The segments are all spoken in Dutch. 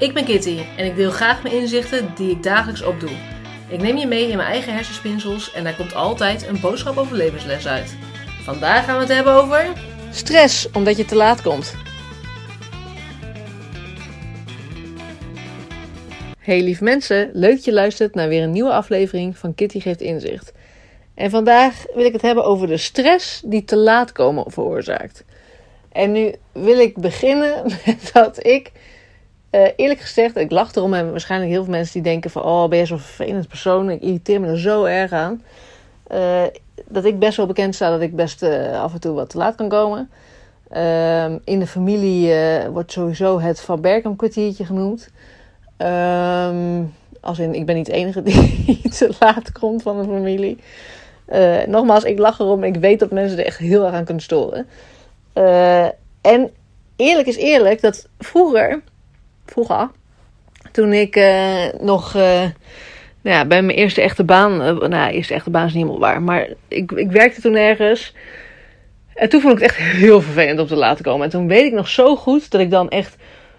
Ik ben Kitty en ik deel graag mijn inzichten die ik dagelijks opdoe. Ik neem je mee in mijn eigen hersenspinsels en daar komt altijd een boodschap over levensles uit. Vandaag gaan we het hebben over. Stress omdat je te laat komt. Hey lieve mensen, leuk dat je luistert naar weer een nieuwe aflevering van Kitty Geeft Inzicht. En vandaag wil ik het hebben over de stress die te laat komen veroorzaakt. En nu wil ik beginnen met dat ik, uh, eerlijk gezegd, ik lach erom en waarschijnlijk heel veel mensen die denken van, oh ben je zo'n vervelend persoon, ik irriteer me er zo erg aan. Uh, dat ik best wel bekend sta dat ik best uh, af en toe wat te laat kan komen. Ehm, in de familie wordt sowieso het Van Berkham kwartiertje genoemd. Ehm, als in, ik ben niet de enige die te laat komt van de familie. nogmaals, ik lach erom. Ik weet dat mensen er echt heel erg aan kunnen storen. En eerlijk is eerlijk, dat vroeger, vroeger, toen ik uh, nog uh, nou ja, bij mijn eerste echte baan, nou, eerste echte baan is niet helemaal waar, maar ik, ik werkte toen ergens. En toen vond ik het echt heel vervelend om te laten komen. En toen weet ik nog zo goed dat ik dan echt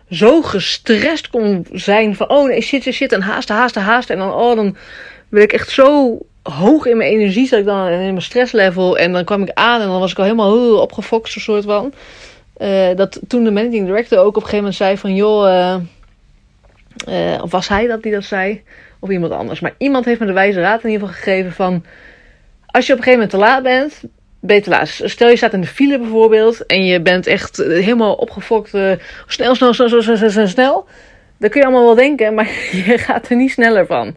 zo gestrest kon zijn van, oh nee, shit, shit, shit, en haasten, haasten, haasten. En dan, oh, dan werd ik echt zo hoog in mijn energie zat ik dan in mijn stresslevel. En dan kwam ik aan en dan was ik al helemaal opgefokt, een soort van. Uh, dat toen de managing director ook op een gegeven moment zei van... joh, uh, uh, of was hij dat die dat zei? Of iemand anders. Maar iemand heeft me de wijze raad in ieder geval gegeven van... als je op een gegeven moment te laat bent, ben te laat. Stel je staat in de file bijvoorbeeld... en je bent echt helemaal opgefokt... snel, snel, snel, snel, snel, snel, snel. Dan kun je allemaal wel denken, maar je gaat er niet sneller van.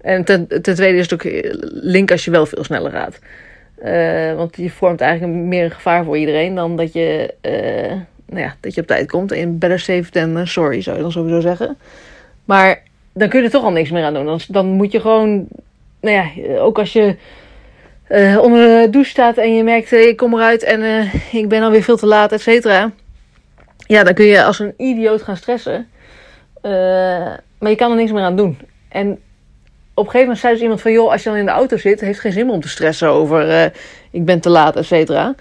En ten, ten, tweede is het ook link als je wel veel sneller gaat. Uh, want je vormt eigenlijk meer een gevaar voor iedereen dan dat je, uh, nou ja, dat je op tijd komt. En better safe than sorry, zou je dan sowieso zeggen. Maar dan kun je er toch al niks meer aan doen. Dan, dan moet je gewoon, nou ja, ook als je onder de douche staat en je merkt, ik kom eruit en ik ben alweer veel te laat, et cetera. Ja, dan kun je als een idioot gaan stressen. maar je kan er niks meer aan doen. En op een gegeven moment zei dus iemand van... joh, als je dan in de auto zit, heeft geen zin om te stressen over... Uh, ik ben te laat, et cetera.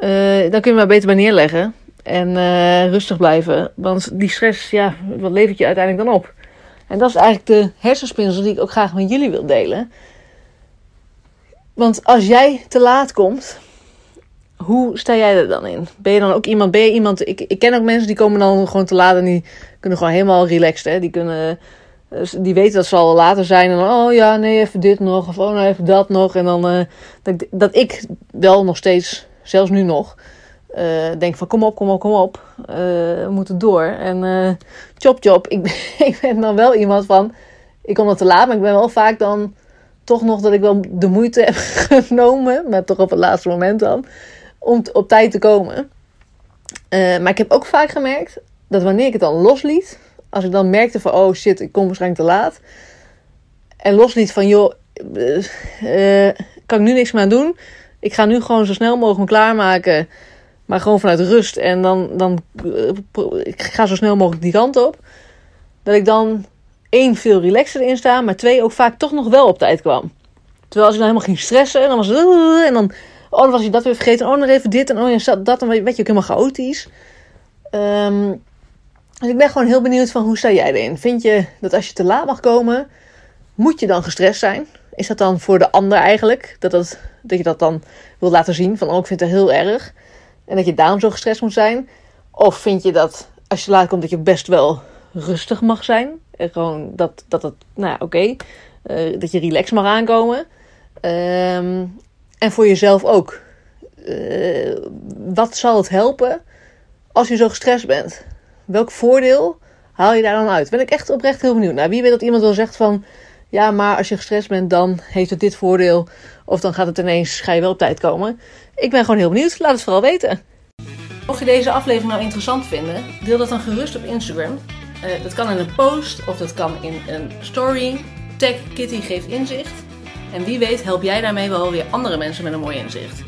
Uh, dan kun je maar beter bij neerleggen. En uh, rustig blijven. Want die stress, ja, wat levert je uiteindelijk dan op? En dat is eigenlijk de hersenspinsel die ik ook graag met jullie wil delen. Want als jij te laat komt... Hoe sta jij er dan in? Ben je dan ook iemand... Ben je iemand ik, ik ken ook mensen die komen dan gewoon te laat... en die kunnen gewoon helemaal relaxed, hè. Die kunnen die weten dat ze al later zijn. En dan, oh ja, nee, even dit nog. Of oh, nou even dat nog. En dan uh, dat, dat, ik wel nog steeds, zelfs nu nog, uh, denk van kom op, kom op, kom op. Uh, we moeten door. En chop, chop. Ik, ik ben dan wel iemand van, ik kom dat te laat. Maar ik ben wel vaak dan toch nog dat ik wel de moeite heb genomen. Maar toch op het laatste moment dan. Om op tijd te komen. maar ik heb ook vaak gemerkt dat wanneer ik het dan losliet als ik dan merkte van, oh shit, ik kom waarschijnlijk te laat. En losliet van, joh, uh, kan ik nu niks meer aan doen. Ik ga nu gewoon zo snel mogelijk klaarmaken. Maar gewoon vanuit rust. En dan, dan uh, ik ga zo snel mogelijk die kant op. Dat ik dan één, veel relaxer in sta. Maar twee, ook vaak toch nog wel op tijd kwam. Terwijl als ik dan helemaal ging stressen. En dan was het... En dan, oh, dan was je dat weer vergeten. Oh, nog even dit. En oh, je dat. Dan weet je ook helemaal chaotisch. Um, dus ik ben gewoon heel benieuwd van hoe sta jij erin? Vind je dat als je te laat mag komen, moet je dan gestrest zijn? Is dat dan voor de ander eigenlijk? Dat, dat, je dat dan wil laten zien van oh, ik vind het heel erg. En dat je daarom zo gestrest moet zijn? Of vind je dat als je laat komt dat je best wel rustig mag zijn? En gewoon dat, dat het, nou oké, uh, dat je relaxed mag aankomen. Um, en voor jezelf ook. Uh, wat zal het helpen als je zo gestrest bent? Welk voordeel haal je daar dan uit? Ben ik echt oprecht heel benieuwd. Nou, wie weet dat iemand wel zegt van... Ja, maar als je gestrest bent, dan heeft het dit voordeel. Of dan gaat het ineens, ga je wel op tijd komen. Ik ben gewoon heel benieuwd. Laat het vooral weten. Mocht je deze aflevering nou interessant vinden, deel dat dan gerust op Instagram. Uh, dat kan in een post of dat kan in een story. Tag Kitty geeft inzicht. En wie weet help jij daarmee wel weer andere mensen met een mooi inzicht.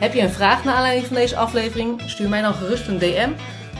Heb je een vraag naar aanleiding van deze aflevering? Stuur mij dan gerust een DM